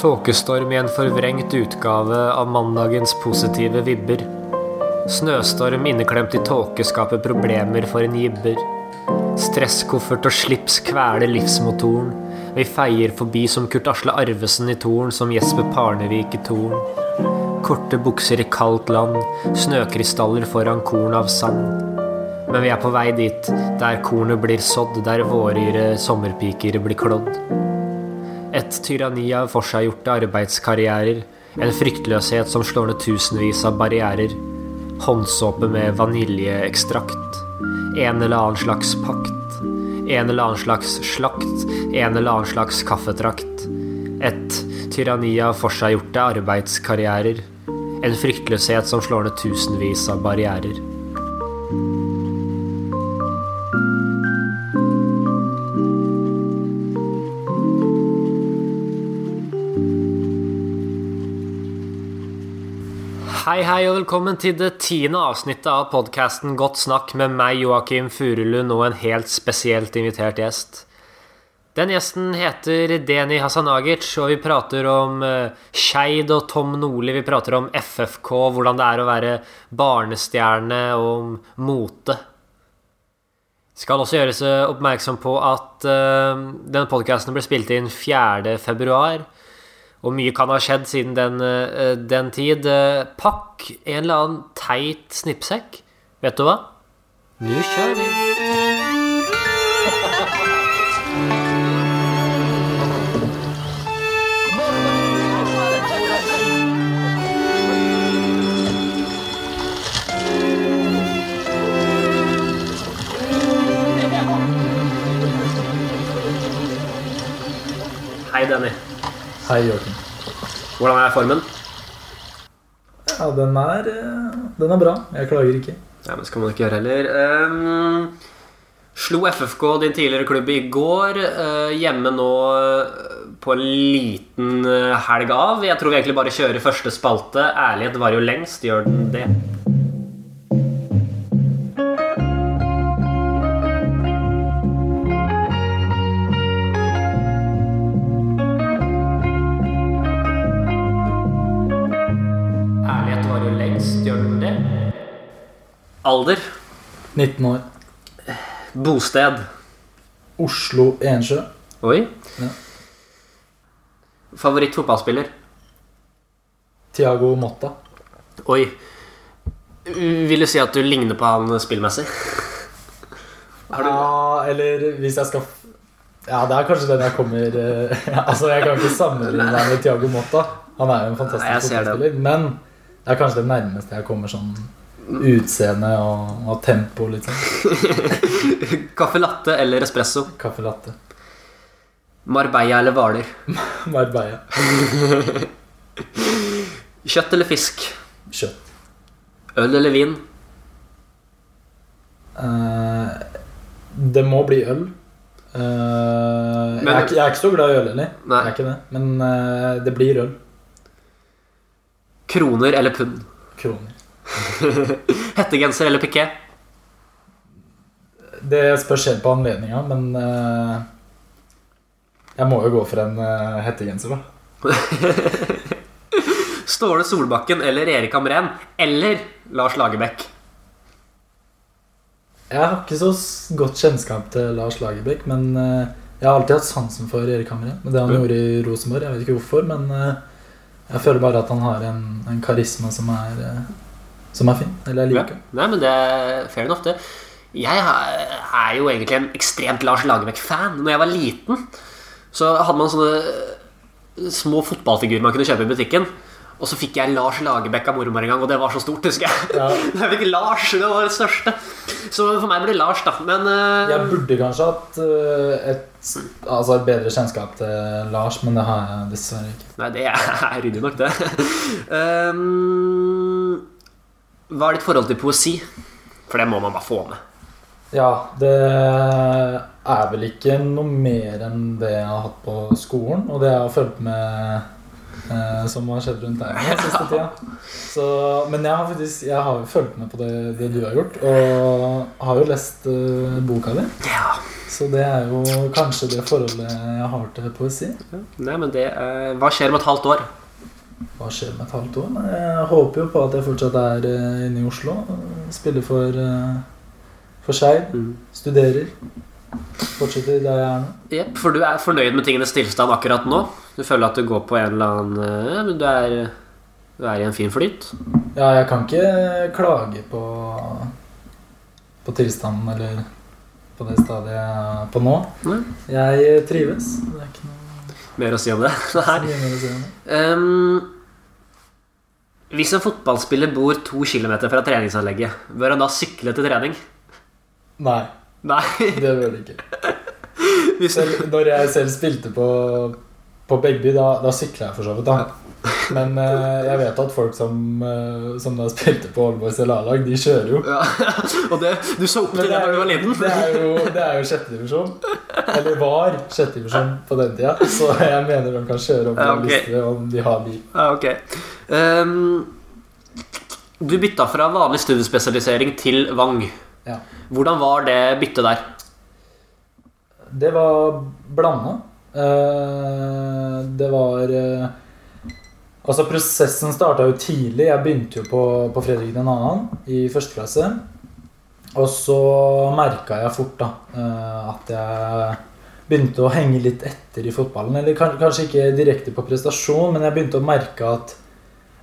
Tåkestorm i en forvrengt utgave av mandagens positive vibber. Snøstorm inneklemt i tåke skaper problemer for en gibber. Stresskoffert og slips kveler livsmotoren. Vi feier forbi som Kurt Asle Arvesen i Torn, som Jesper Parnevik i Torn. Korte bukser i kaldt land, snøkrystaller foran korn av sand. Men vi er på vei dit, der kornet blir sådd, der våryre sommerpiker blir klådd. Et tyranni av forseggjorte arbeidskarrierer. En fryktløshet som slår ned tusenvis av barrierer. Håndsåpe med vaniljeekstrakt. En eller annen slags pakt. En eller annen slags slakt. En eller annen slags kaffetrakt. Et tyranni av forseggjorte arbeidskarrierer. En fryktløshet som slår ned tusenvis av barrierer. Hei, hei, og velkommen til det tiende avsnittet av podkasten Godt snakk med meg, Joakim Furulund, og en helt spesielt invitert gjest. Den gjesten heter Deni Hasanagic, og vi prater om uh, Skeid og Tom Nordli. Vi prater om FFK, hvordan det er å være barnestjerne, og om mote. Skal også gjøres oppmerksom på at uh, denne podkasten ble spilt inn 4. februar. Og mye kan ha skjedd siden den, eh, den tid. Eh, pakk en eller annen teit snippsekk. Vet du hva? Nå kjører vi. Hei, Denny. Hei, Joakim. Hvordan er formen? Ja, den er, eh, den er bra. Jeg klager ikke. Ja, men skal man ikke gjøre heller. Um, slo FFK, din tidligere klubb, i går. Uh, hjemme nå eh, på en liten helg av. Jeg tror vi egentlig bare kjører første spalte. Ærlighet varer jo lengst. Gjør den det? Ærlighet varer jo lengst. Gjør den det? Alder. 19 år. Bosted. Oslo Ensjø. Oi. Ja. Favoritt fotballspiller? Tiago Motta. Oi. Vil du si at du ligner på han spillmessig? Har du Ja, eller hvis jeg skal Ja, det er kanskje den jeg kommer eh, Altså, jeg kan ikke sammenligne meg med Tiago Motta. Han er jo en fantastisk fotballspiller. Men det er kanskje det nærmeste jeg kommer sånn utseende og, og tempo, litt sånn. Kaffe latte eller espresso? Kaffe latte. Marbella eller Hvaler? Marbella. Kjøtt eller fisk? Kjøtt. Øl eller vin? Uh, det må bli øl. Eh, jeg, er jeg er ikke så glad i øl heller. Jeg er ikke det. Men uh, det blir øl. Kroner eller pund? Kroner. Hettegenser eller piké? Det spørs helt på anledninga, men eh, jeg må jo gå for en eh, hettegenser, da. Ståle Solbakken eller Erik Amren Eller Lars Lagerbäck? Jeg har ikke så s- godt kjennskap til Lars Lagerbäck, men eh, jeg har alltid hatt sansen for Erik Hamren. Og det han gjorde i Rosenborg. Jeg vet ikke hvorfor, men eh, jeg føler bare at han har en, en karisma som er, eh, som er fin. Eller jeg liker Ja. Nei, men det er fair enough, det. Jeg er er jo egentlig en ekstremt Lars Lagerbäck-fan. Når jeg var liten, så hadde man sånne små fotballfigurer man kunne kjøpe i butikken. Og så fikk jeg Lars Lagerbäck av mormor en gang, og det var så stort, husker jeg. Ja. Jeg fikk Lars, det var det største. Så for meg blir det Lars, da. Men uh... Jeg burde kanskje hatt eh, et, altså et bedre kjennskap til Lars, men det har jeg dessverre ikke. Nei, det er ryddig nok, det. um, hva er ditt forhold til poesi? For det må man bare få med. Ja, det er vel ikke noe mer enn det jeg har hatt på skolen, og det jeg har fulgt med eh, som har skjedd rundt deg den siste tida. Så, men jeg har faktisk jeg har jo fulgt med på det, det du har gjort, og har jo lest eh, boka di. Ja. Så det er jo kanskje det forholdet jeg har til poesi. Nei, men det eh, Hva skjer om et halvt år? Hva skjer med et halvt år? Jeg håper jo på at jeg fortsatt er eh, inne i Oslo. Spiller for, eh, for Skeid. Studerer. Fortsetter der jeg er nå. Jepp, for du er fornøyd med tingenes tilstand akkurat nå? Du føler at du går på en eller annen eh, Men du er, du er i en fin flyt? Ja, jeg kan ikke klage på, på tilstanden eller på det stadiet jeg er på nå. Nei. Jeg trives. Det er ikke noe Mer å si om det? Nei. si. Ehm, hvis en fotballspiller bor to kilometer fra treningsanlegget, bør han da sykle til trening? Nei, Nei. det bør han ikke. Selv, når jeg selv spilte på, på Begby, da, da sykla jeg for så vidt. da Men eh, jeg vet at folk som, eh, som da spilte på Aalborgs A-lag, de kjører jo. ja, og det, du så opp til det da du var liten? det er jo, det er jo sjette divisjon. Eller var sjette divisjon på den tida. Så jeg mener de kan kjøre opp Ja, ok. liste om de har bil. Ja, ok. Ehm, du bytta fra vanlig studiespesialisering til Vang. Ja. Hvordan var det byttet der? Det var blanda. Eh, det var eh, Altså, prosessen starta jo tidlig. Jeg begynte jo på, på Fredrik 2. i første klasse. Og så merka jeg fort da eh, at jeg begynte å henge litt etter i fotballen. Eller kanskje ikke direkte på prestasjon, men jeg begynte å merke at,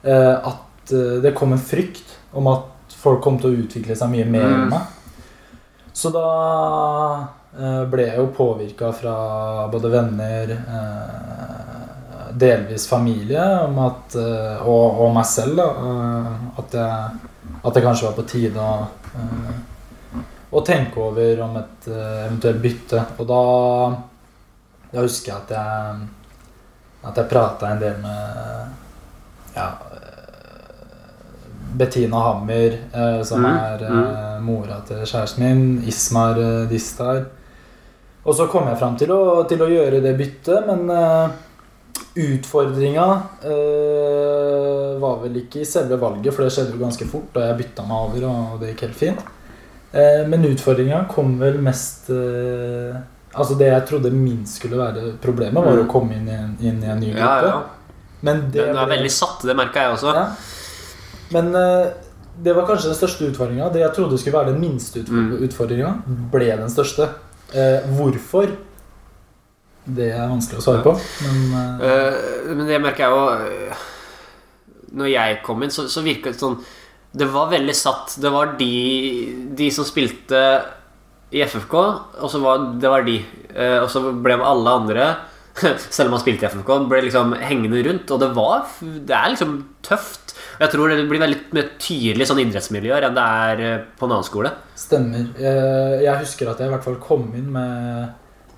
at det kom en frykt om at folk kom til å utvikle seg mye mer enn Mm. meg. Så da ble jeg jo påvirka fra både venner, eh, delvis familie, om at, eh, og, og meg selv, da, eh, at, jeg, at det kanskje var på tide å, eh, å tenke over om et eh, eventuelt bytte. Og da, da husker jeg at jeg, at jeg prata en del med ja, eh, Bettina Hammer, eh, som Mm, er eh, mora til kjæresten min, Ismar eh, Distar. Og så kom jeg fram til til å gjøre det byttet, men uh, utfordringa uh, var vel ikke i selve valget, for det skjedde jo ganske fort da jeg bytta meg over, og det gikk helt fint. Uh, men utfordringa kom vel mest Altså det jeg trodde minst skulle være problemet, var Mm. å komme inn i en, inn i en ny gruppe. ja. Men det Den er veldig satt, det merka jeg også. ja. Men det var kanskje den største utfordringa. Det jeg trodde skulle være den minste Mm. utfordringa, ble den største. Eh, hvorfor? Det er vanskelig å svare på. Men eh, Eh, men det merker jeg jo eh, Når jeg kom inn, så, så virket det sånn Det var veldig satt. Det var de, de som spilte i FFK, og så var det var de. Eh, og så ble alle andre selv om man spilte i FFK, ble liksom hengende rundt. Og det var Det er liksom tøft. Jeg tror det blir veldig mer tydelig sånn idrettsmiljøer enn det er eh, på en annen skole. stemmer. Jeg husker at jeg i hvert fall kom inn med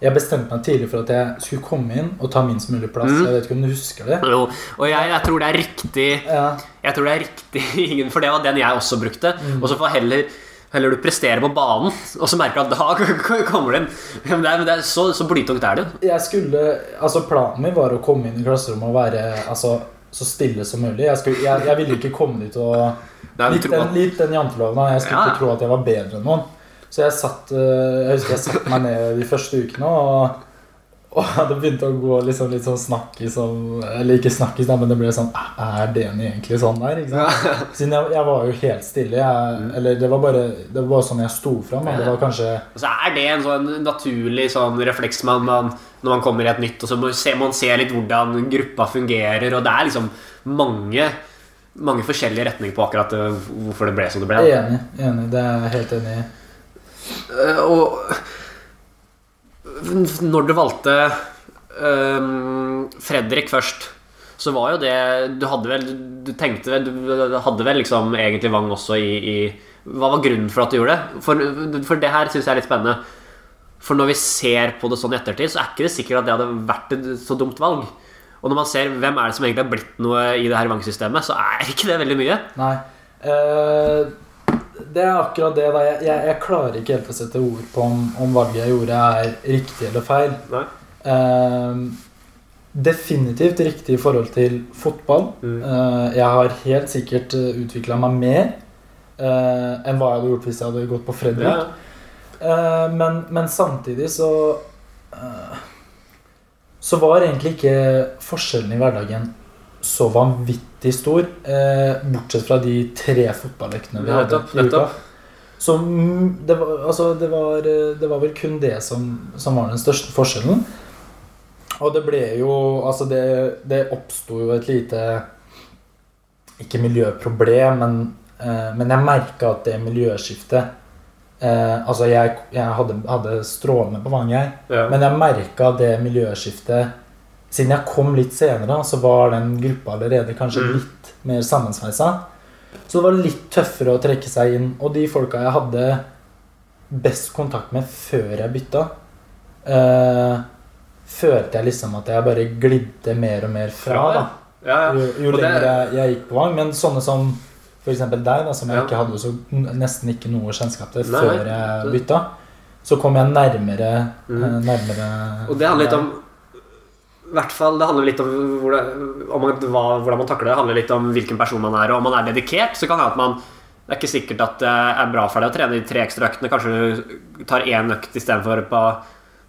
Jeg bestemte meg tidlig for at jeg skulle komme inn og ta minst mulig plass. Mm. Jeg vet ikke om du husker det? Jo, og jeg, jeg tror det er riktig Ja, Jeg tror det er riktig, for det var den jeg også brukte. Mm. Og så får heller, heller du prestere på banen, og så merker du at da kommer du inn. Men det er, det er så, så blytungt er det. jeg skulle Altså Planen min var å komme inn i klasserommet og være altså, så stille som mulig. Jeg, skulle, jeg, jeg ville ikke komme dit og Litt den, litt den janteloven. Jeg skulle Ja. ikke tro at jeg var bedre enn noen. Så jeg satt eh, Jeg husker jeg satte meg ned de første ukene, og, og det begynte å gå liksom, litt sånn snakkis om Eller ikke snakkis, men det ble sånn Er Deni egentlig sånn der? Ikke sant? Siden jeg, jeg var jo helt stille. Jeg, eller det var bare Det var bare sånn jeg sto fram. Det var kanskje Og så er det en sånn naturlig sånn refleks man, man, når man kommer i et nytt, og så må man ser litt hvordan gruppa fungerer, og det er liksom mange mange forskjellige retninger på akkurat eh, hvorfor det ble som det ble. enig. enig Det er jeg helt enig i. Uh, og når du valgte um, Fredrik først, så var jo det Du hadde vel Du tenkte vel Du hadde vel liksom egentlig Vang også i, i Hva var grunnen for at du gjorde det? For, for det her syns jeg er litt spennende. For når vi ser på det sånn i ettertid, så er ikke det sikkert at det hadde vært et så dumt valg. Og når man ser hvem er det som egentlig har blitt noe i det her Vang-systemet, så er ikke det veldig mye. Nei. Eh, det er akkurat det. jeg, jeg, jeg klarer ikke helt å sette ord på om, om valget jeg gjorde, er riktig eller feil. Eh, definitivt riktig i forhold til fotball. Mm. Uh, jeg har helt sikkert utvikla meg mer uh, enn hva jeg hadde gjort hvis jeg hadde gått på Fredrik. Ja. Eh, men, men samtidig så eh, Så var egentlig ikke forskjellen i hverdagen så vanvittig stor. Eh, bortsett fra de tre fotballøktene vi hadde i uka. Som, Så det var, altså, det, var, eh, det var vel kun det som, som var den største forskjellen. Og det ble jo Altså, det, det oppsto jo et lite Ikke miljøproblem, men, eh, men jeg merka at det miljøskiftet eh, Altså, jeg, jeg hadde, hadde strålende på vannet, jeg. Ja. Men jeg merka det miljøskiftet Siden jeg kom litt senere, så var den gruppa allerede kanskje Mm. litt mer sammensveisa. Så det var litt tøffere å trekke seg inn. Og de folka jeg hadde best kontakt med før jeg bytta, eh, følte jeg liksom at jeg bare glidde mer og mer fra. Da. Ja, ja. Jo, jo lenger jeg, jeg gikk på Vang. Men sånne som f.eks. deg, da, som jeg Ja. ikke hadde så nesten ikke noe kjennskap til før jeg bytta, så kom jeg nærmere, Mm. eh, nærmere Og det handler litt om hvert fall, Det handler litt om, hvordan, om man, hva, hvordan man takler det. Det handler litt om hvilken person man er. Og om man er dedikert, så kan det at man Det er ikke sikkert at det er bra for deg å trene de tre ekstra øktene. Kanskje du tar én økt istedenfor på,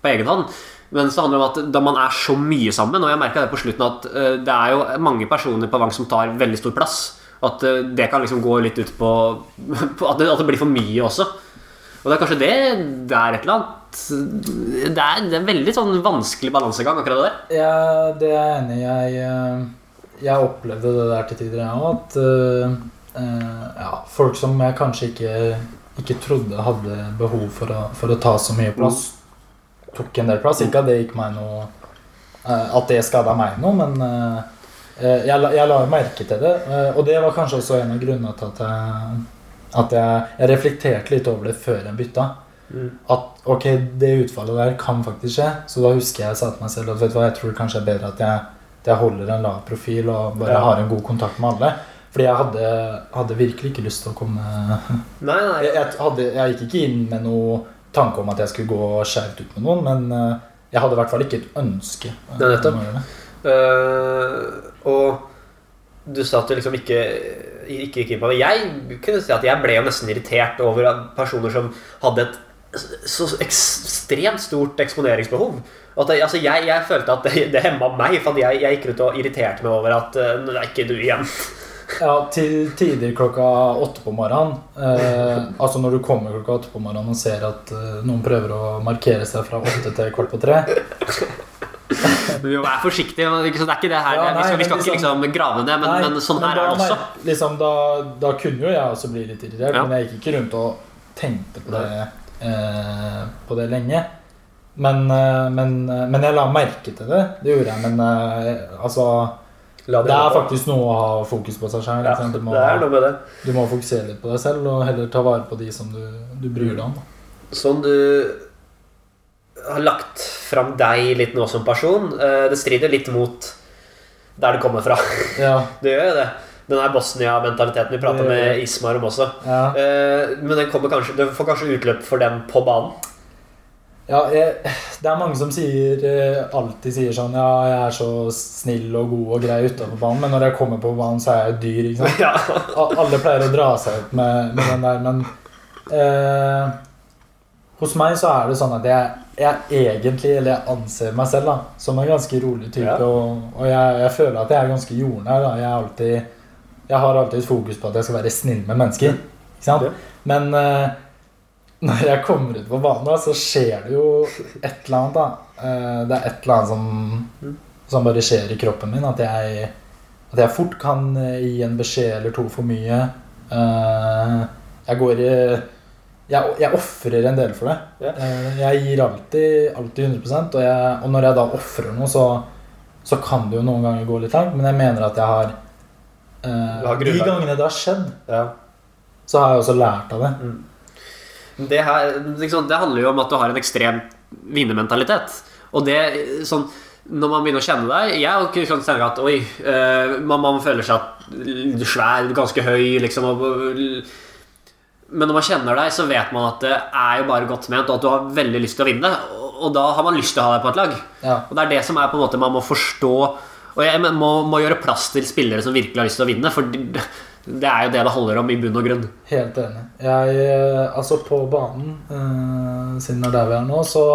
på egen hånd. Men så handler det om at da man er så mye sammen, og jeg merka det på slutten at eh, det er jo mange personer på Vang som tar veldig stor plass. At eh, det kan liksom gå litt ut på, på at, det, at det blir for mye også. Og det er kanskje det det er et eller annet Det er, det er en veldig sånn vanskelig balansegang, akkurat det der. Ja, det er jeg enig i. Jeg, eh, jeg opplevde det der til tider, jeg òg. At uh, ja, folk som jeg kanskje ikke, ikke trodde hadde behov for å, for å ta så mye plass, tok en del plass. Ikke at det gikk meg noe uh, At det skada meg noe, men eh, jeg, jeg la merke til det. Og det var kanskje også en av grunnene til at jeg, at jeg, jeg reflekterte litt over det før jeg bytta. Mm. At ok, det utfallet der kan faktisk skje. Så da husker jeg jeg sa til meg selv at vet du hva, jeg tror det kanskje er bedre at jeg, at jeg holder en lav profil og bare Ja. har en god kontakt med alle. Fordi jeg hadde, hadde virkelig ikke lyst til å komme Nei, nei. jeg, jeg, hadde, jeg gikk ikke inn med noe tanke om at jeg skulle gå skjevt ut med noen, men eh, jeg hadde i hvert fall ikke et ønske. Det Nei, nettopp. Uh, det. Og du sa at du liksom ikke ikke inn på. Jeg kunne si at jeg ble jo nesten irritert over personer som hadde et så ekstremt stort eksponeringsbehov. At det, altså jeg, jeg følte at det, det hemma meg, for jeg, jeg gikk rundt og irriterte meg over at Nå er ikke du igjen. Ja, til tider klokka åtte på morgenen. Eh, altså når du kommer klokka åtte på morgenen og ser at eh, noen prøver å markere seg fra åtte til kvart på tre. Men vi må være forsiktige. men det er ikke det her Ja, vi, skal, vi skal liksom, ikke liksom- liksom grave ned, men, Nei, men sånn her da, er det også. nei, Liksom, da, da kunne jo jeg også bli litt irritert, Ja. men jeg gikk ikke rundt og tenkte på det, eh, på det lenge. Men, eh, men, eh, men jeg la merke til det. Det gjorde jeg. Men eh, altså det, Det er faktisk noe å ha fokus på seg sjøl. ja, du, må- Det er noe med det. du må fokusere litt på deg selv og heller ta vare på de som du, du bryr deg om. Da. Sånn du har lagt fram deg litt nå som person. eh, Det strider litt mot der du kommer fra. Ja, Det gjør jo det. Den der Bosnia-mentaliteten vi prata med Ismar om også. ja. Eh, Men den kommer kanskje, du får kanskje utløp for den på banen? Ja, jeg, det er mange som sier, eh, alltid sier sånn Ja, jeg er så snill og god og grei utafor banen, men når jeg kommer på banen, så er jeg dyr. ikke sant? Ja. Alle pleier å dra seg ut med, med den der, men eh, hos meg så er det sånn at jeg, jeg egentlig, eller jeg anser meg selv da, som en ganske rolig type, Ja. og, og jeg, jeg føler at jeg er ganske jordnær. da. Jeg, alltid, jeg har alltid et fokus på at jeg skal være snill med mennesker. Ikke sant? Ja. Men uh, når jeg kommer ut på banen, da, så skjer det jo et eller annet. da. Uh, det er et eller annet som, som bare skjer i kroppen min. At jeg, at jeg fort kan eh, gi en beskjed eller to for mye. Uh, jeg går i Jeg, jeg ofrer en del for det. Ja. Eh, jeg gir alltid, alltid 100 og, jeg, og når jeg da ofrer noe, så, så kan det jo noen ganger gå litt langt. Men jeg mener at jeg har eh, har De gangene det har skjedd, Ja. så har jeg også lært av det. Det, her, liksom, det handler jo om at du har en ekstrem vinnermentalitet. Og det sånn når man begynner å kjenne deg Jeg kan sånn kjenner at Oi, eh, man, man føler seg svær, ganske høy, liksom. Og, men når man kjenner deg, så vet man at det er jo bare godt ment, og at du har veldig lyst til å vinne. Og, da har man lyst til å ha deg på et lag. Ja. Og det er det som er på en måte man må forstå Og jeg må, må gjøre plass til spillere som virkelig har lyst til å vinne. For Det er jo det det holder om i bunn og grunn. Helt enig. Jeg, eh, altså på banen, eh, siden det er der vi er nå, så,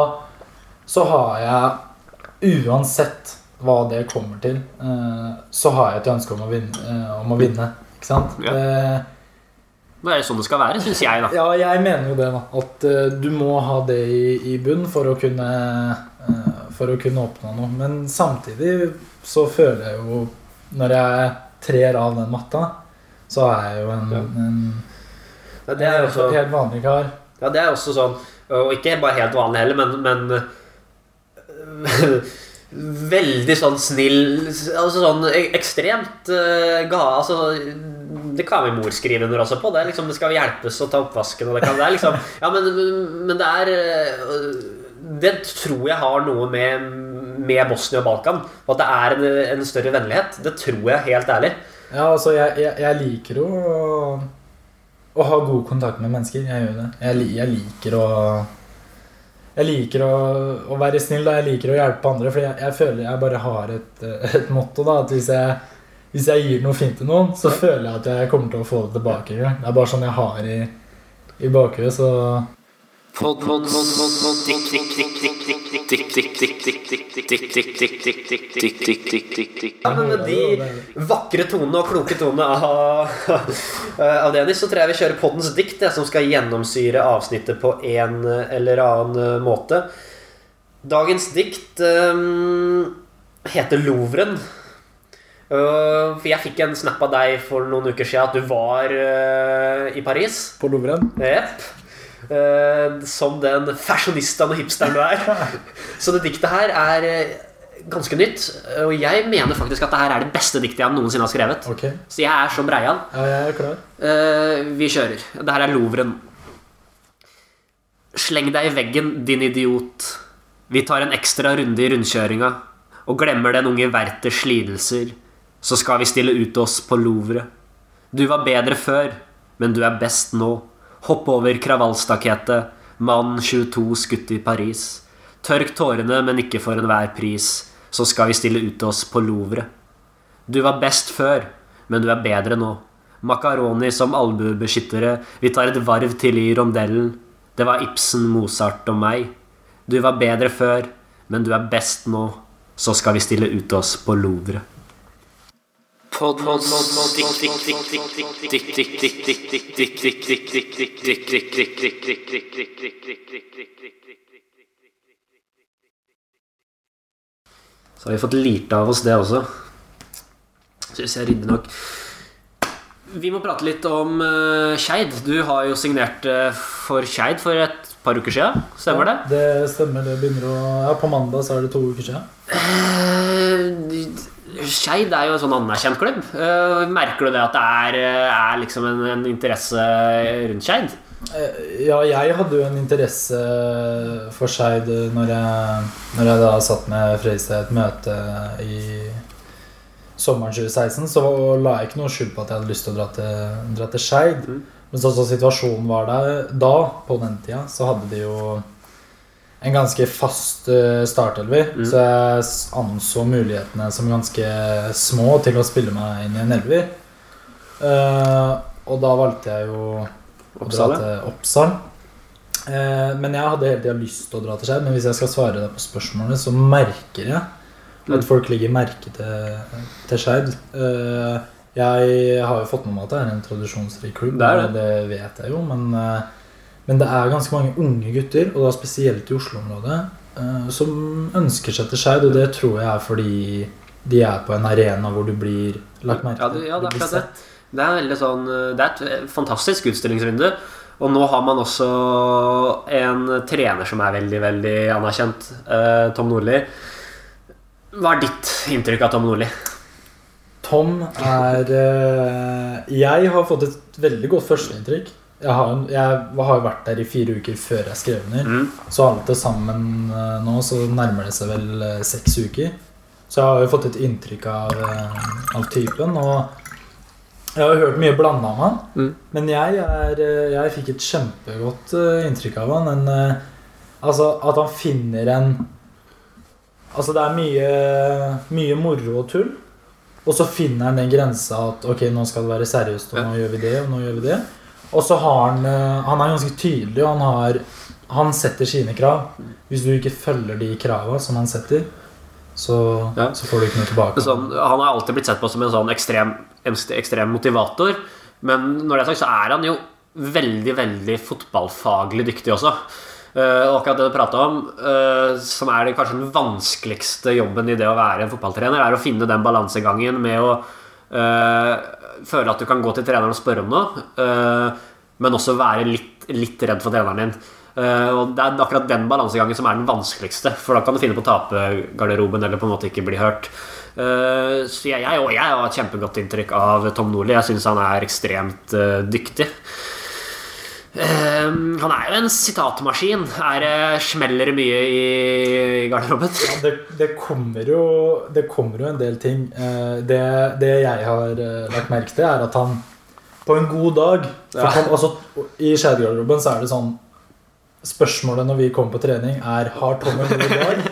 så har jeg uansett hva det kommer til, eh, så har jeg et ønske om å vinne. Eh, om å vinne ikke sant? Ja. Eh, Det er sånn det skal være, syns jeg, da. ja, jeg mener jo det, da. At uh, du må ha det i, i bunn for å kunne uh, For å kunne oppnå noe. Men samtidig så føler jeg jo Når jeg trer av den matta, så er jeg jo en, Ja. en, Ja, det er jo også, helt vanlig kar. ja, det er også sånn Og ikke bare helt vanlig heller, men, men Veldig sånn snill Altså sånn ekstremt uh, ga Altså Det kan vi mor skrive under også på. Det, liksom, det skal hjelpes å ta oppvasken. Og det, kan, det er liksom Ja, men, men det er eh, Det tror jeg har noe med, med Bosnia og Balkan. Og at det er en, en større vennlighet. Det tror jeg helt ærlig. Ja, altså, jeg, jeg, jeg liker å, å ha god kontakt med mennesker. Jeg gjør det. Jeg, jeg liker å Jeg liker å, å være snill, da. Jeg liker å hjelpe andre. For jeg, jeg føler jeg bare har et, et motto, da. At hvis jeg, hvis jeg gir noe fint til noen, så føler jeg at jeg kommer til å få det tilbake. Det er bare sånn jeg har i, i bakhuet, så Ja, men med de vakre tonene og kloke tonene av, av Dennis, så tror jeg vi kjører poddens dikt, det som skal gjennomsyre avsnittet på en eller annen måte. Dagens dikt ehm, heter Louvren. Uh, for jeg fikk en snap av deg for noen uker siden at du var uh, i Paris. På Louvren. Yep. Uh, som den fashionistaen og hipsteren du er. Så det diktet her er eh, ganske nytt. Og jeg mener faktisk at det her er det beste diktet jeg noensinne har skrevet. Okay. Så jeg er som Breian. Ja, jeg er klar. Eh, vi kjører. Det her er Louvren. Sleng deg i veggen, din idiot. Vi tar en ekstra runde i rundkjøringa og glemmer den unge Werthers lidelser. Så skal vi stille ut oss på Louvre. Du var bedre før, men du er best nå. Hopp over kravallstaketet. Mann 22 skutt i Paris. Tørk tårene, men ikke for enhver pris. Så skal vi stille ut oss på Louvre. Du var best før, men du er bedre nå. Makaroni som albuebeskyttere, vi tar et varv til i rondellen. Det var Ibsen, Mozart og meg. Du var bedre før, men du er best nå. Så skal vi stille ut oss på Louvre. Så har vi fått lite av oss det også. Syns jeg er ryddig nok. Vi må prate litt om uh, Skeid. Du har jo signert uh, for Skeid for et par uker siden. Stemmer det? Det stemmer. Det begynner å Ja, på mandag så er det to uker siden. Uh, Skeid er jo en sånn anerkjent klubb. Eh, merker du det at det er, eh, er liksom en, en interesse rundt Skeid? Eh, Ja, jeg hadde jo en interesse for Skeid når når jeg da satt med Fredrikstad i et møte i sommeren 2016. Så la jeg ikke noe skjul på at jeg hadde lyst til å dra til, dra til Skeid. Mm. Men sånn som situasjonen var der da, på den tida, så hadde de jo en ganske fast uh, startelver. Mm. Så jeg anså mulighetene som ganske små til å spille meg inn i en elver. Uh, og da valgte jeg jo å dra til Oppsal. Uh, men jeg hadde hele tida lyst til å dra til Skeid. Men hvis jeg skal svare deg på spørsmålene, så merker jeg Mm. at folk legger merke til, til Skeid. Uh, jeg har jo fått med meg at det er en tradisjonsrik klubb, Det det. det vet jeg jo. Men, eh, men det er ganske mange unge gutter, og da spesielt i Oslo-området, eh, som ønsker seg til Skeid. Og det tror jeg er fordi de er på en arena hvor du blir lagt merke Ja, til. det, ja, det er det. Det er, veldig sånn, det er et eh, fantastisk utstillingsvindu. Og nå har man også en trener som er veldig, veldig anerkjent. eh, Tom Nordli. Hva er ditt inntrykk av Tom Nordli? Tom er eh, Jeg har fått et veldig godt førsteinntrykk. Jeg har, jo- jeg har jo vært der i fire uker før jeg skrev under. Mm. Så alt til sammen eh, nå så nærmer det seg vel eh, seks uker. Så jeg har jo fått et inntrykk av, eh, av typen. Og jeg har jo hørt mye blanda om han. Mm. Men jeg, er, jeg fikk et kjempegodt inntrykk av han. En, altså at han finner en Altså det er mye, mye moro og tull. Og så finner han den grensa at ok, nå skal det være seriøst, og nå gjør vi det, og nå gjør vi det. Og så har han eh, Han er ganske tydelig, og han har Han setter sine krav. Hvis du ikke følger de krava som han setter, så, Ja. så får du ikke noe tilbake. sånn, Han har alltid blitt sett på som en sånn ekstrem, ekstrem motivator. Men når det er sagt, så er han jo veldig, veldig fotballfaglig dyktig også. Eh, og akkurat det du prata om, eh, som er det, kanskje den vanskeligste jobben i det å være en fotballtrener, er å finne den balansegangen med å føle at du kan gå til treneren og spørre om noe, eh, men også være litt, litt redd for treneren din. Eh, og Det er akkurat den balansegangen som er den vanskeligste, for da kan du finne på å tape garderoben eller på en måte ikke bli hørt. Eh, så jeg, jeg, jeg har et kjempegodt inntrykk av Tom Nordli. Jeg syns han er ekstremt dyktig. Eh, han er jo en sitatmaskin. Er det smeller mye i, i garderoben? Ja, det, det, kommer jo, det kommer jo en del ting. Eh, Det, det jeg har eh, lagt merke til, er at han på en god dag Ja. han, altså, I Skjærgarderoben så er det sånn Spørsmålet når vi kommer på trening, er har Tom en god dag,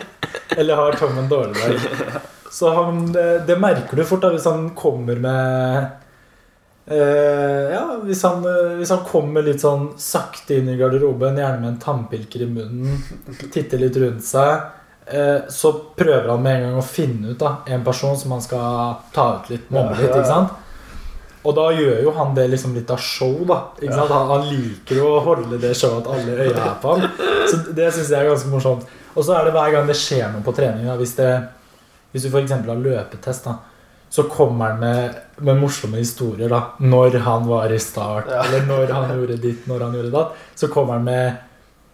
eller har Tom en dårlig dag. Så han, det, det merker du fort da, hvis han kommer med eh, Ja, hvis han, eh, hvis han kommer litt sånn sakte inn i garderoben, gjerne med en tannpilker i munnen, titter litt rundt seg, eh, så prøver han med en gang å finne ut da, en person som han skal ta ut litt, mobbe litt. ikke sant? Og da gjør jo han det liksom litt av show, da. Ikke sant? Han, han liker jo å holde det showet at alle øya er på ham. Så det syns jeg er ganske morsomt. Og så er det hver gang det skjer noe på trening. Da. Hvis, det, hvis du f.eks. har løpetest, da, så kommer han med, med morsomme historier. da Når han var i start, Ja. eller når han gjorde ditt, når han gjorde datt. Så kommer han med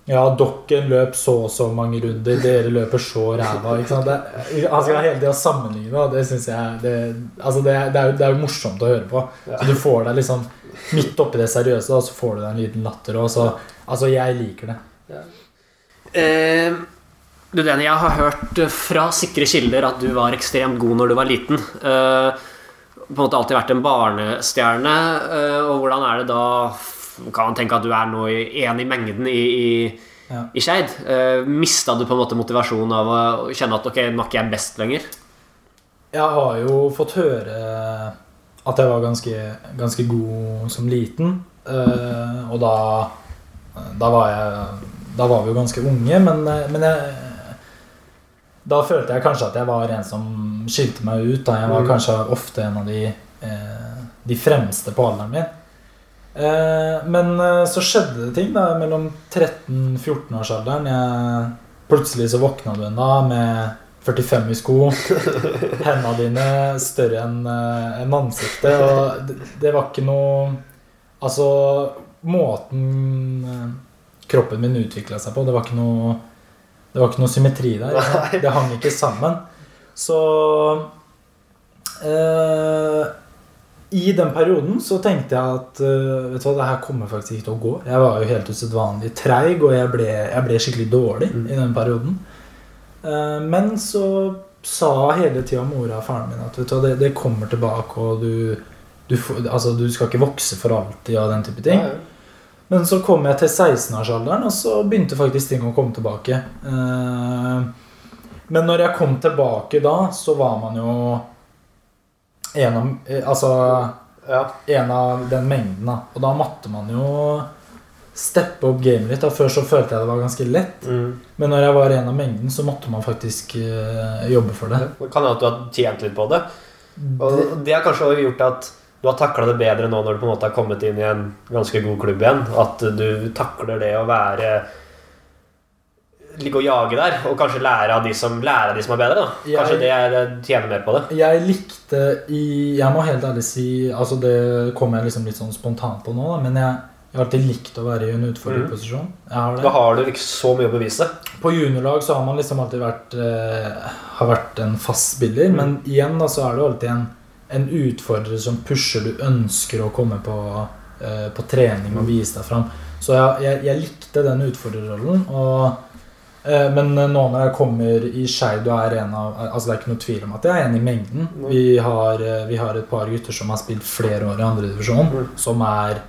ja, dokken løp så og så mange runder, dere løper så ræva. Ikke sant? Det, han skal hele tida sammenligne, og det syns jeg det, altså det, det, er jo, det er jo morsomt å høre på. Ja. Så du får deg liksom midt oppi det seriøse, og så får du deg en liten latter. Så, altså, jeg liker det. Eh, du, Denny, jeg har hørt fra sikre kilder at du var ekstremt god når du var liten. Uh, på en måte alltid vært en barnestjerne. Uh, og hvordan er det da Kan man tenke at du er nå én en i mengden i, i, Ja. i Skeid? Uh, Mista du på en måte motivasjonen av å kjenne at ok, nå er ikke jeg best lenger? Jeg har jo fått høre at jeg var ganske, ganske god som liten. Uh, og da Da var jeg Da var vi jo ganske unge, men, eh, men jeg Da følte jeg kanskje at jeg var en som skilte meg ut. Da. Jeg var Mm. kanskje ofte en av de, eh, de fremste på alderen min. Eh, men eh, så skjedde det ting da mellom 13-14-årsalderen. Jeg Plutselig så våkna du en dag med 45 i sko. Hendene dine større enn en ansiktet. Og det, det var ikke noe Altså, måten eh, kroppen min utvikla seg på, det var ikke noe Det var ikke noe symmetri der. Nei. Det hang ikke sammen. Så eh, I den perioden så tenkte jeg at eh, Vet du hva, det her kommer faktisk ikke til å gå. Jeg var jo helt usedvanlig treig, og jeg ble, jeg ble skikkelig dårlig Mm. i den perioden. Eh, men så sa hele tida mora og faren min at vet du, det, det kommer tilbake, og du, du, altså, du skal ikke vokse for alltid og den type ting. Nei. Men så kom jeg til 16-årsalderen, og så begynte faktisk ting å komme tilbake. Eh, Men når jeg kom tilbake da, så var man jo en av, eh, altså, Ja. en av den mengden. Da. Og da måtte man jo steppe opp gamet litt. Da. Før så følte jeg det var ganske lett. Mm. Men når jeg var en av mengden, så måtte man faktisk eh, jobbe for det. Det kan hende at du har tjent litt på det. Og det har kanskje gjort at du har takla det bedre nå når du på en måte har kommet inn i en ganske god klubb igjen. At du takler det å være Ligge og jage der, og kanskje lære av de som, lære av de som er bedre. da Jeg- Kanskje det er, tjener mer på det. Jeg likte i Jeg må helt ærlig si Altså Det kommer jeg liksom litt sånn spontant på nå, da, men jeg, jeg har alltid likt å være i en utfordrerposisjon. Jeg har Da har du ikke så mye å bevise. På juniorlag så har man liksom alltid vært eh, Har vært en fast spiller, Mm. men igjen da så er det jo alltid en, en utfordrer som pusher du ønsker å komme på, eh, på trening og Mm. vise deg fram. Så jeg, jeg, jeg likte den utfordrerrollen. Eh, men nå når jeg kommer i Skeid og er en av Altså Det er ikke noe tvil om at jeg er en i mengden. Vi har, eh, vi har et par gutter som har spilt flere år i andredivisjon, Mm. som er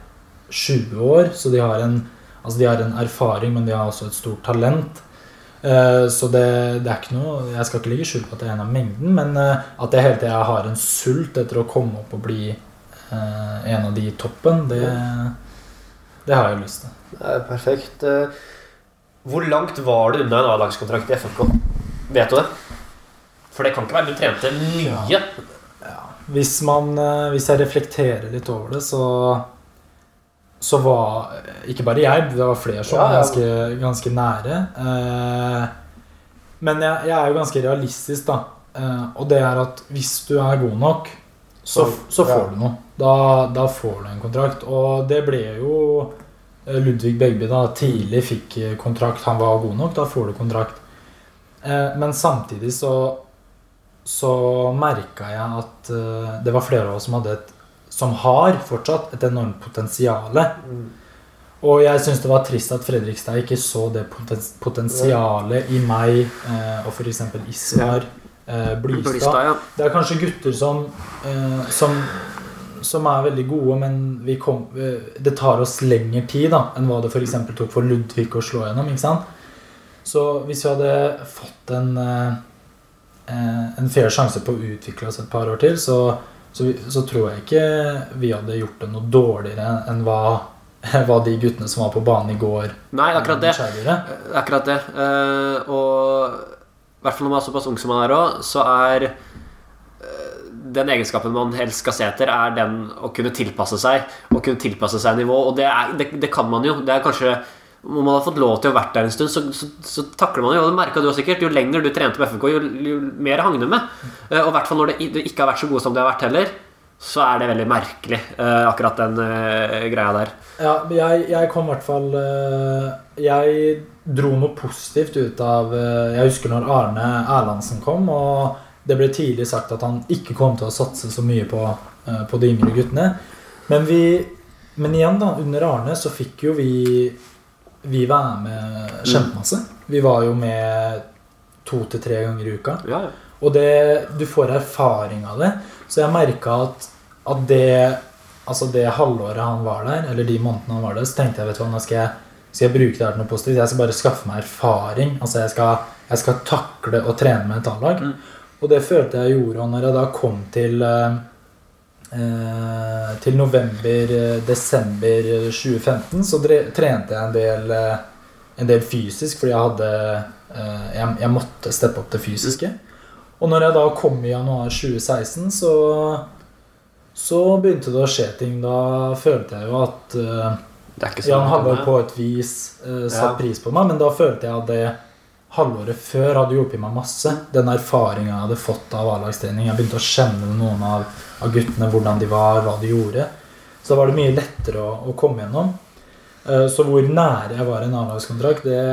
20 år. Så de har en Altså de har en erfaring, men de har også et stort talent. Eh, så det, det er ikke noe Jeg skal ikke legge skjul på at det er en av mengden, men eh, at jeg hele tida har en sult etter å komme opp og bli eh, en av de i toppen, det, det har jeg lyst til. Det er perfekt. Hvor langt var du unna en A-lagskontrakt i FFK? Vet du det? For det kan ikke være Du trente mye. Hvis, man, hvis jeg reflekterer litt over det, så så var ikke bare jeg, det var flere som var ja. ganske, ganske nære. Eh, men jeg, jeg er jo ganske realistisk, da. Eh, og det er at hvis du er god nok, så, så får du noe. Da, da får du en kontrakt. Og det ble jo eh, Ludvig Begby da tidlig fikk eh, kontrakt. Han var god nok, da får du kontrakt. Eh, men samtidig så så merka jeg at eh, det var flere av oss som hadde et som har fortsatt et enormt potensial. Og jeg syns det var trist at Fredrikstad ikke så det poten potensialet i meg eh, og f.eks. Ismar eh, Blystad. Det er kanskje gutter som, eh, som, som er veldig gode, men vi kom, eh, det tar oss lengre tid da, enn hva det f.eks. tok for Ludvig å slå gjennom. ikke sant? Så hvis vi hadde fått en, eh, eh, en fair sjanse på å utvikle oss et par år til, så, så, så tror jeg ikke vi hadde gjort det noe dårligere enn hva, hva de guttene som var på banen i går, Nei, akkurat det. Det er Akkurat det. Uh, og i hvert fall når man er såpass ung som man er òg, så er eh, den egenskapen man helst skal se etter, er den å kunne tilpasse seg. Å kunne tilpasse seg nivå. Og det, er, det, det kan man jo. Det er kanskje om man har fått lov til å vært der en stund, så, så, så takler man jo. Og det merka du sikkert. Jo lenger du trente med FNK, jo, jo mer hang du med. Eh, og i hvert fall når det, ikke har vært så gode som det har vært heller, så er det veldig merkelig, eh, akkurat den eh, greia der. Ja, jeg, jeg kom i hvert fall Jeg dro noe positivt ut av Jeg husker når Arne Erlandsen kom, og det ble tidlig sagt at han ikke kom til å satse så mye på, på de yngre guttene. Men, vi, men igjen, da, under Arne så fikk jo vi Vi være med kjempemasse. Vi var jo med to til tre ganger i uka. Ja, ja. Og det, du får erfaring av det. Så jeg merka at, at det Altså det halvåret han var der, eller de månedene han var der, så tenkte jeg vet du hva, nå skal jeg, skal jeg bruke det her til noe positivt. Jeg skal bare skaffe meg erfaring. Altså jeg skal, jeg skal takle og trene med et A-lag. Mm. Og det følte jeg gjorde. Og når jeg da kom til eh, eh, Til november-desember 2015, så dre, trente jeg en del, eh, en del fysisk, fordi jeg hadde eh, jeg, jeg måtte steppe opp det fysiske. Og når jeg da kom i januar 2016, så så begynte det å skje ting. Da følte jeg jo at eh, så Jan Halvor på et vis eh, satte Ja. pris på meg, men da følte jeg at det halvåret før hadde hjulpet meg masse. Den erfaringa jeg hadde fått av A-lagstrening. Jeg begynte å kjenne noen av, av guttene, hvordan de var, hva de gjorde. Så da var det mye lettere å, å komme gjennom. Eh, så hvor nære jeg var en A-lagskontrakt, det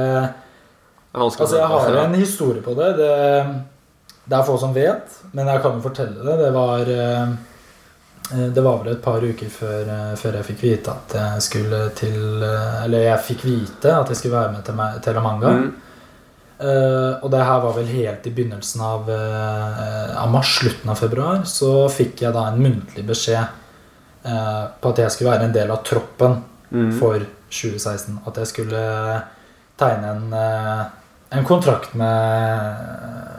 Altså, jeg har en historie på det. det. Det er få som vet, men jeg kan jo fortelle det. Det var eh, eh, Det var vel et par uker før, før jeg fikk vite at jeg skulle til Eller jeg fikk vite at jeg skulle være med til, til La Mm. Eh, og det her var vel helt i begynnelsen av, uh, av mars, slutten av februar. Så fikk jeg da en muntlig beskjed uh, på at jeg skulle være en del av troppen Mm. for 2016. At jeg skulle tegne en, en kontrakt med,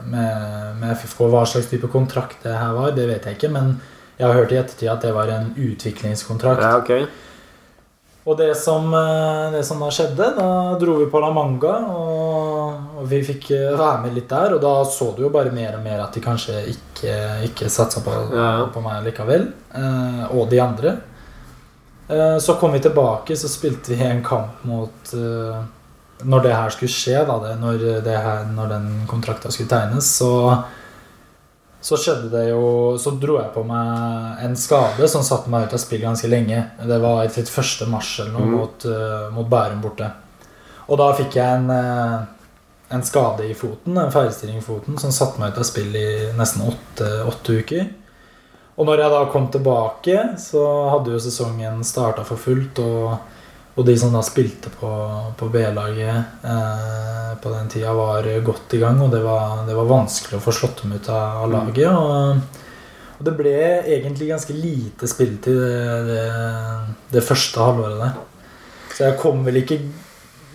med, med FFK. Hva slags type kontrakt det her var, det vet jeg ikke. Men jeg har hørt i ettertid at det var en utviklingskontrakt. Ja, ok. Og det som, eh, det som da skjedde, da dro vi på La Manga, og, vi fikk eh, være med litt der. Og da så du jo bare mer og mer at de kanskje ikke, ikke satsa på, Ja, på meg likevel. eh, Og de andre. Eh, Så kom vi tilbake, så spilte vi en kamp mot Når det her skulle skje, da, det, når, det her, når den kontrakta skulle tegnes, så så skjedde det jo Så dro jeg på meg en skade som satte meg ut av spill ganske lenge. Det var i 31. mars eller noe mm. mot, uh, mot Bærum borte. Og da fikk jeg en, uh, en skade i foten, en feilstilling i foten, som satte meg ut av spill i nesten åtte, åtte uker. Og når jeg da kom tilbake, så hadde jo sesongen starta for fullt. Og, og de som da spilte på, på B-laget eh, på den tida, var godt i gang. Og det var, det var vanskelig å få slått dem ut av, av laget. Og, og det ble egentlig ganske lite spilletid det, det, det første halvåret der. Så jeg kom vel ikke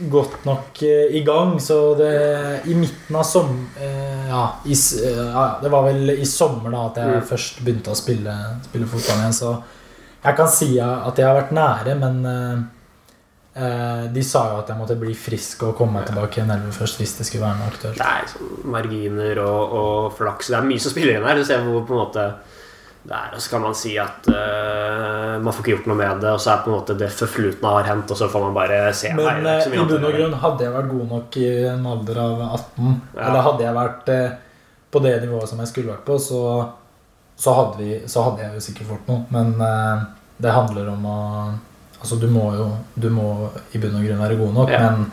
godt nok eh, i gang, så det I midten av som... eh, ja, i, eh, ja, det var vel i sommer da at jeg Mm. først begynte å spille, spille fotball igjen, så jeg kan si at jeg har vært nære, men eh, de sa jo at jeg måtte bli frisk og komme meg tilbake i en elve først hvis det skulle være noe aktuelt. Det er sånn marginer og, og flaks. Det er mye som spiller inn her. Du ser hvor på en måte det er, og så kan man si at uh, man får ikke gjort noe med det, og så er på en måte det forflutne har hendt, og så får man bare se. Nei, Men eh, så i bunn og grunn, hadde jeg vært god nok i en alder av 18, Ja. eller hadde jeg vært eh, på det nivået som jeg skulle vært på, så, så, hadde, vi, så hadde jeg jo sikkert fått noe. Men eh, det handler om å Altså, du må jo du må i bunn og grunn være god nok, Ja. men,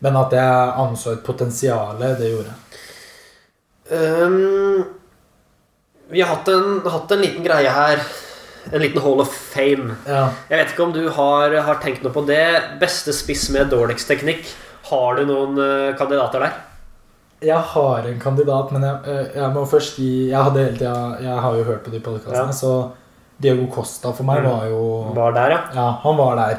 men at jeg anså et potensial, det gjorde jeg. Um, vi har hatt en, hatt en liten greie her. En liten Hall of Fame. Ja. Jeg vet ikke om du har, har tenkt noe på det. Beste spiss med dårligst teknikk. Har du noen uh, kandidater der? Jeg har en kandidat, men jeg, eh, jeg må først gi Jeg hadde hele tida Jeg har jo hørt på de podkastene, Ja. så Diego Costa for meg Mm. var jo Var der, ja. Ja, han var der.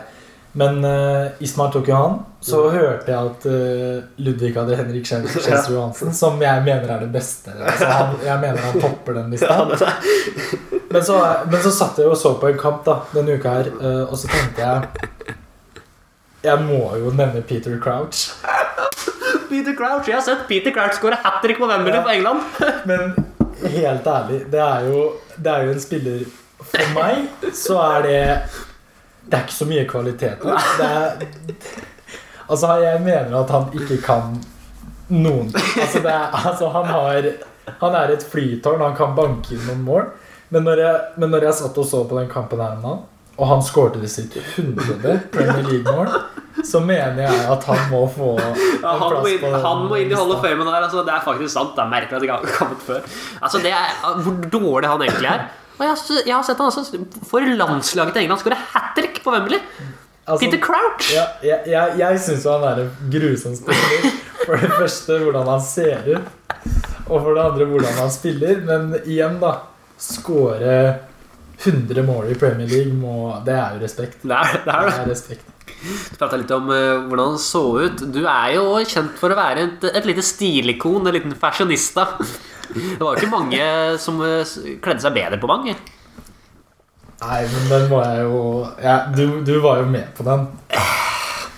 Men uh, Ismail tok jo han. Så Mm. hørte jeg at uh, Ludvig hadde Henrik Kjelsrud Johansen, som jeg mener er det beste. Altså, han, jeg mener han topper den lista. ja. Men så, men så satt jeg og så på en kamp da, denne uka her, uh, og så tenkte jeg Jeg må jo nevne Peter Crouch. Peter Crouch. Jeg har sett Peter Crouch skåre hat trick på Wembley Ja. på England. Men helt ærlig, det er jo, det er jo en spiller For meg så er det Det er ikke så mye kvalitet der. Er, altså, jeg mener at han ikke kan noen. Altså, er, altså, han har Han er et flytårn, han kan banke inn noen mål. Men når jeg, men når jeg satt og så på den kampen her om dagen, og han skårte det sitt hundrede Premier League-mål, så mener jeg at han må få Ja, han, må inn, han må inn i Hall of Fame Famen. Altså, det er faktisk sant. Det er merkelig at det ikke har kommet før. Altså, det er Hvor dårlig han egentlig er. Og jeg, har jeg har sett han også for landslaget til England skåre hat trick på Wembley. Altså, Peter Crouch! Ja, jeg jeg, jeg syns jo han er en grusom spiller. For det første hvordan han ser ut, og for det andre hvordan han spiller. Men igjen, da. Skåre 100 mål i Premier League, må, det er jo respekt. Det er det. Er Det det. er respekt. Vi prata litt om uh, hvordan han så ut. Du er jo kjent for å være et, et lite stilikon, en liten fashionista. Det var jo ikke mange som uh, kledde seg bedre på mange. Nei, men den var jeg jo ja, du, du var jo med på den.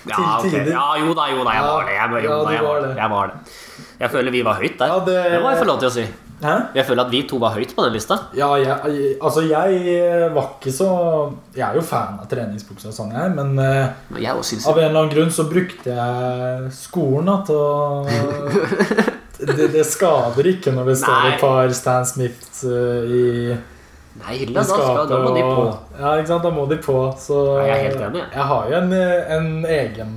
Ja, Til ok. tider. ja jo da, jo da, jeg var det. Jeg, jo, da, jeg, var var det. det. jeg var det. Jeg føler vi var høyt der. Det må jeg få lov til å si. Hæ? Jeg føler at vi to var høyt på den lista. Ja, jeg, altså jeg var ikke så Jeg er jo fan av treningsbukser og sånn, jeg, men eh, jeg Av en eller annen grunn så brukte jeg skolen da, til å det, det skader ikke når det står et par Stan Smiths eh, i, Nei, hylla, da, skal, da må de på. og- Ja, ikke sant? Da må de på. Så Nei, jeg er helt enig, jeg. har jo en, en egen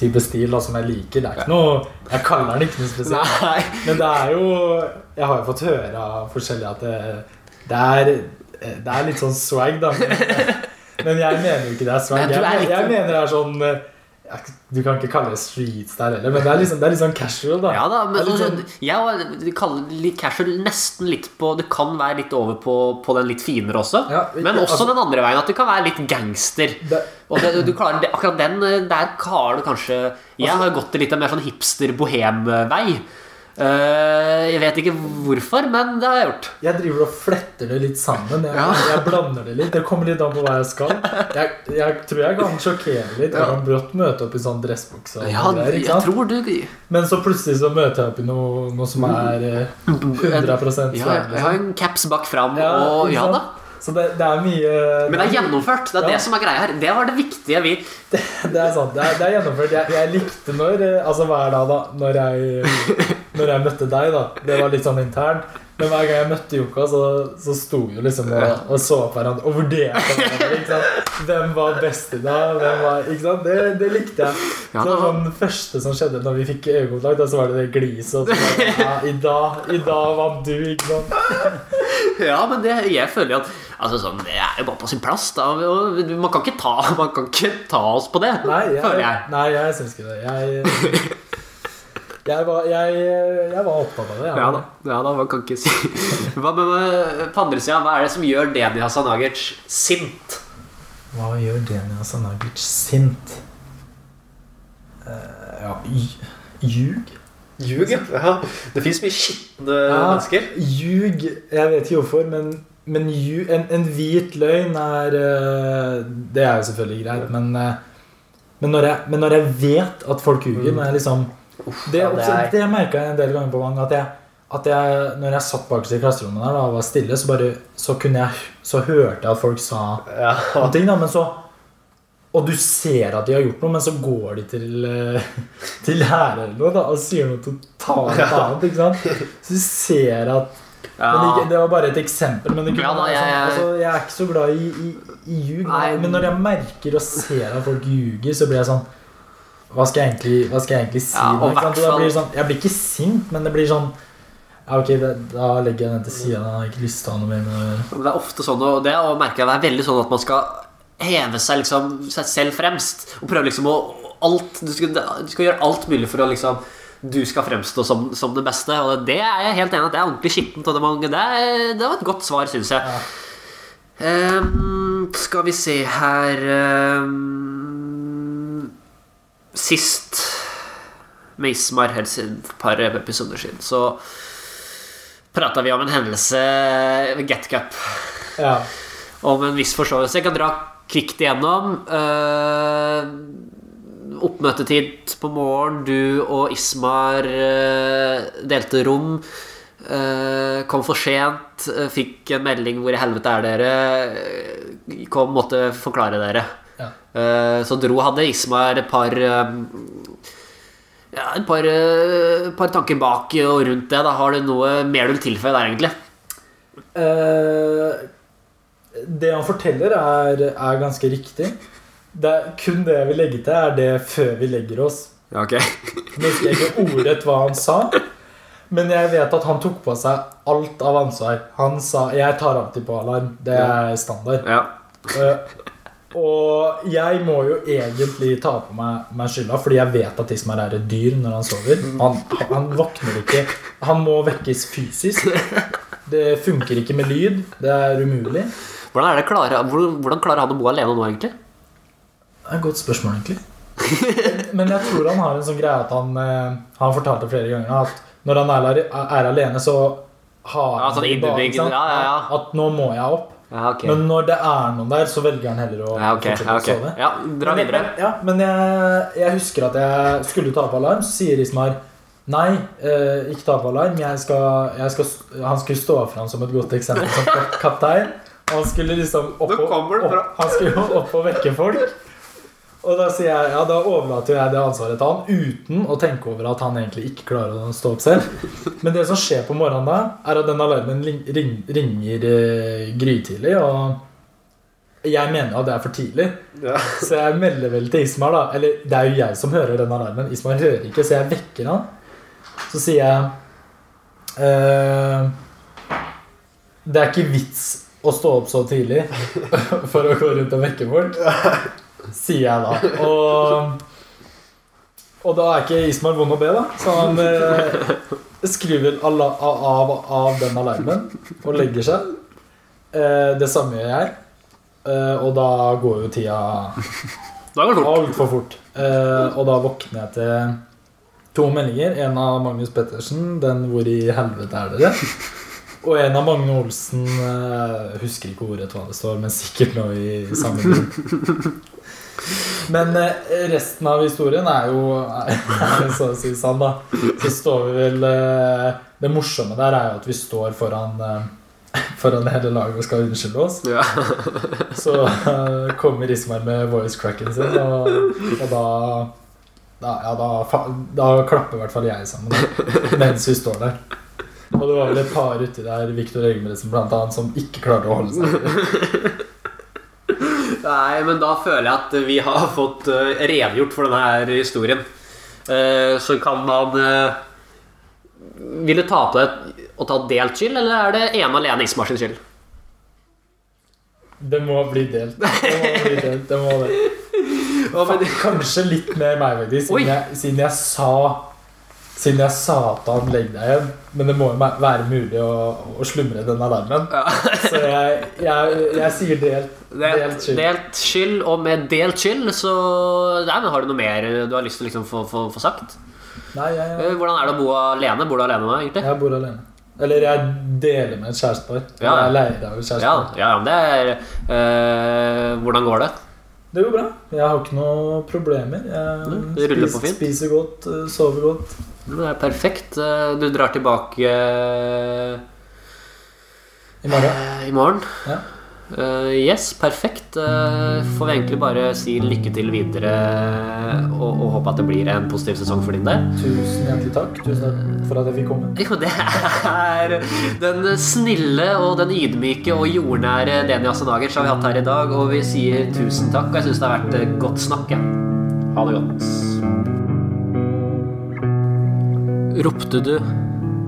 type stil da, som jeg liker. Det er ikke noe Jeg kaller den ikke noe spesielt. Nei. Men det er jo Jeg har jo fått høre av forskjellige at det, det, er, det er litt sånn swag, da. Men, men jeg mener jo ikke det er swag. Jeg, jeg mener det er sånn eh, Du kan ikke kalle det streets der heller, men det er litt sånn, det er litt sånn casual, da. Ja da, men Det altså, jeg kaller litt casual nesten litt på Det kan være litt over på, på den litt finere også. Ja, men også altså- den andre veien, at du kan være litt gangster. Det, Og det, du klarer, det, akkurat den eh, der har du kanskje Jeg Altså- har gått litt en mer sånn hipster-bohem-vei. Eh, jeg vet ikke hvorfor, men det har jeg gjort. jeg driver og fletter det litt sammen. Jeg, Ja. jeg blander det litt. Det kommer litt an på hva jeg skal. Jeg, jeg tror jeg kan sjokkere litt. Jeg kan brått møte opp i sånn dressbukse. Ja, jeg tror du Men så plutselig så møter jeg opp i noe, noe som er eh, 100 swag. ja, Jeg har Liksom. en caps bak fram, Ja, og ja da. Så det, det er mye Men det er gjennomført. Det er Ja. det som er greia her. Det var det viktige vi Det er sant. Det er, det er gjennomført. Jeg, jeg likte når eh, Altså hver dag, da? Når jeg, når jeg møtte deg, da. Det var litt sånn internt. Men hver gang jeg møtte Joka, så, så sto vi jo liksom og, og så på hverandre og vurderte hverandre. Hvem var best i dag? Hvem var, ikke sant? Det, det likte jeg. Ja, så sånn det første som skjedde når vi fikk øyekontakt, så var det det gliset. Og ja, i dag, I dag vant du, ikke sant? Ja, men det, jeg føler at altså sånn, Det er jo bare på sin plass. Da. Man kan ikke ta, man kan ikke ta oss på det, Nei, jeg, føler jeg. nei, jeg syns ikke det. Jeg, jeg, var, jeg, jeg var opptatt av det. Ja da, ja da, man kan ikke si Hva men, med på andre sida, hva er det som gjør Deni Hasanagic sint? Hva gjør Deni Hasanagic sint? Uh, Ja, ljug? Ljug, ja. Det fins mye skitne Ja. mennesker. Ljug Jeg vet ikke hvorfor, men, men ljug, en, en hvit løgn er eh, Det er jo selvfølgelig greit, men, eh, men, når jeg, men når jeg vet at folk ljuger Når jeg liksom Det, ja, det er- det merka jeg en del ganger på gang. At jeg, at jeg når jeg satt bakerst i klasserommet der da, og var stille, så, bare, så, kunne jeg, så hørte jeg at folk sa Ja. noen ting. Da, men så, og du ser at de har gjort noe, men så går de til, eh, til læreren eller noe da, og sier noe totalt annet. ikke sant? Så du ser at men det, Det var bare et eksempel. Men det kunne Ja, da, jeg- sånn, altså, jeg er ikke så glad i, i, i ljug. Men når jeg merker og ser at folk ljuger, så blir jeg sånn Hva skal jeg egentlig, hva skal jeg egentlig si? Ja, og da blir sånn, jeg blir ikke sint, men det blir sånn ja, ok, det, Da legger jeg den til sida. Jeg har ikke lyst til å ha noe mer med det å gjøre. Det er ofte sånn, og det og merker jeg det er veldig sånn at man skal heve seg, liksom, seg selv fremst. Og prøve liksom å alt, du, skal, du skal gjøre alt mulig for å liksom du skal fremstå som, som det beste. Og det er jeg helt enig i at det er ordentlig skittent. Og det, det, det var et godt svar, syns jeg. Ehm, skal vi se her ehm, Sist med Ismar helt siden et par episoder siden, så prata vi om en hendelse ved Get Cup. Ja. Om en viss forståelse. Jeg kan dra kvikt igjennom. Uh, oppmøtetid på morgen. Du og Ismar uh, delte rom. Uh, kom for sent. eh, fikk en melding 'Hvor i helvete er dere?' Eh, Kom, måtte forklare dere. Ja. Eh, så dro hadde Ismar et par eh, ja, et par, eh, par tanker bak og rundt det. Da har du noe mer du vil tilføye der, egentlig? Eh, det han forteller, er, er ganske riktig. Det er kun det jeg vil legge til, er det før vi legger oss. Ja, ok. Nå husker jeg ikke ordrett hva han sa, men jeg vet at han tok på seg alt av ansvar. Han sa 'jeg tar alltid på alarm'. Det er standard. Ja. Eh, og jeg må jo egentlig ta på meg, meg skylda, fordi jeg vet at Ismar er et dyr når han sover. Han, han våkner ikke Han må vekkes fysisk. Det funker ikke med lyd. Det er umulig. Hvordan, er det klare, hvordan, klarer han å bo alene nå, egentlig? Det er et godt spørsmål, egentlig. Men jeg tror han har en sånn greie at han eh, Han fortalte flere ganger at når han er, er alene, så har Ja, sånn bare, i banen, innebygd, ikke sant? ja, ja, ja. At nå må jeg opp. Ja, okay. Men når det er noen der, så velger han heller å ja, okay, fortsette Ja, å sove. Ja, dra Men- videre. Men, ja, men jeg, jeg husker at jeg skulle ta på alarm, så sier Ismar Nei, eh, ikke ta på alarm. Jeg skal, jeg skal, han skulle stå fram som et godt eksempel som kap- kaptein. Han skulle liksom opp og, opp, Han skulle opp og vekke folk. Og da sier jeg, ja, da overlater jeg det ansvaret til han uten å tenke over at han egentlig ikke klarer å stå opp selv. Men det som skjer på morgenen da, er at den alarmen ring, ring, ringer eh, grytidlig. Og jeg mener at det er for tidlig. Ja. Så jeg melder vel til Ismar, da. Eller det er jo jeg som hører den alarmen. Ismar hører ikke, så jeg vekker han. Så sier jeg eh, Det er ikke vits å stå opp så tidlig for å gå rundt og vekke folk, sier jeg da. Og, og da er ikke Ismar vond å be, da. Så han eh, skriver alla, av, av den alarmen og legger seg. Eh, det samme gjør jeg. Eh, og da går jo tida altfor fort. Eh, og da våkner jeg til to meldinger. En av Magnus Pettersen, den 'Hvor i helvete er dere?' Og en av Magne Olsen. eh, husker ikke ordet hva det står, men sikkert noe i samme. Men eh, resten av historien er jo er jo så å si sann, da. Så står vi vel eh, Det morsomme der er jo at vi står foran eh, Foran hele laget og skal unnskylde oss. Ja. Så kommer Ismar med voice cracken sin, og, og da, da Ja, da, da klapper i hvert fall jeg sammen da, mens vi står der. Og det var vel et par uti der, Viktor Egmundsen annet, som ikke klarte å holde seg. Nei, men da føler jeg at vi har fått eh, redegjort for denne her historien. Eh, så kan man eh, Vil du ta på deg å ta delt skyld, eller er det ene alene Ismar sin skyld? Det må bli delt. Det må bli delt, det må det. Kanskje litt mer meg, faktisk, siden siden jeg sa Siden jeg sa til han legg deg igjen, men det må jo være mulig å, å slumre den alarmen. Så jeg, jeg, jeg sier delt, delt Delt, skyld. delt skyld, og med delt skyld, så Nei, men Har du noe mer du har lyst til å liksom få, få, få sagt? Nei, jeg, jeg, Hvordan er det å bo alene? Bor du alene nå, egentlig? jeg bor alene. Eller jeg deler med et kjærestepar. Ja. Jeg leier av et kjærestepar. ja men det er eh, Hvordan går det? Det går bra. Jeg har ikke noe problemer. Jeg Mm, spiser, spiser godt, eh, sover godt. Det er perfekt. Eh, Du drar tilbake eh, I morgen. i morgen. Ja. Eh, yes, perfekt. Får vi egentlig bare si lykke til videre og, og håpe at det blir en positiv sesong for din del. Tusen hjertelig takk. Tusen takk for at jeg fikk komme. Jo, det er den snille og den ydmyke og jordnære Deni Asanager som vi har hatt her i dag, og vi sier tusen takk. Og jeg syns det har vært eh, godt snakk. Ha det godt. Ropte du,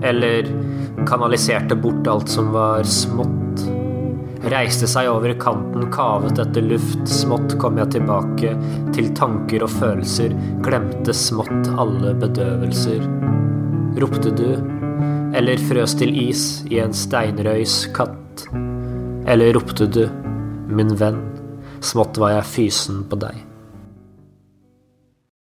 eller kanaliserte bort alt som var smått? Reiste seg over kanten, kavet etter luft, smått kom jeg tilbake til tanker og følelser, glemte smått alle bedøvelser. Ropte du, eller frøs til is i en steinrøys katt? Eller ropte du, min venn, smått var jeg fysen på deg.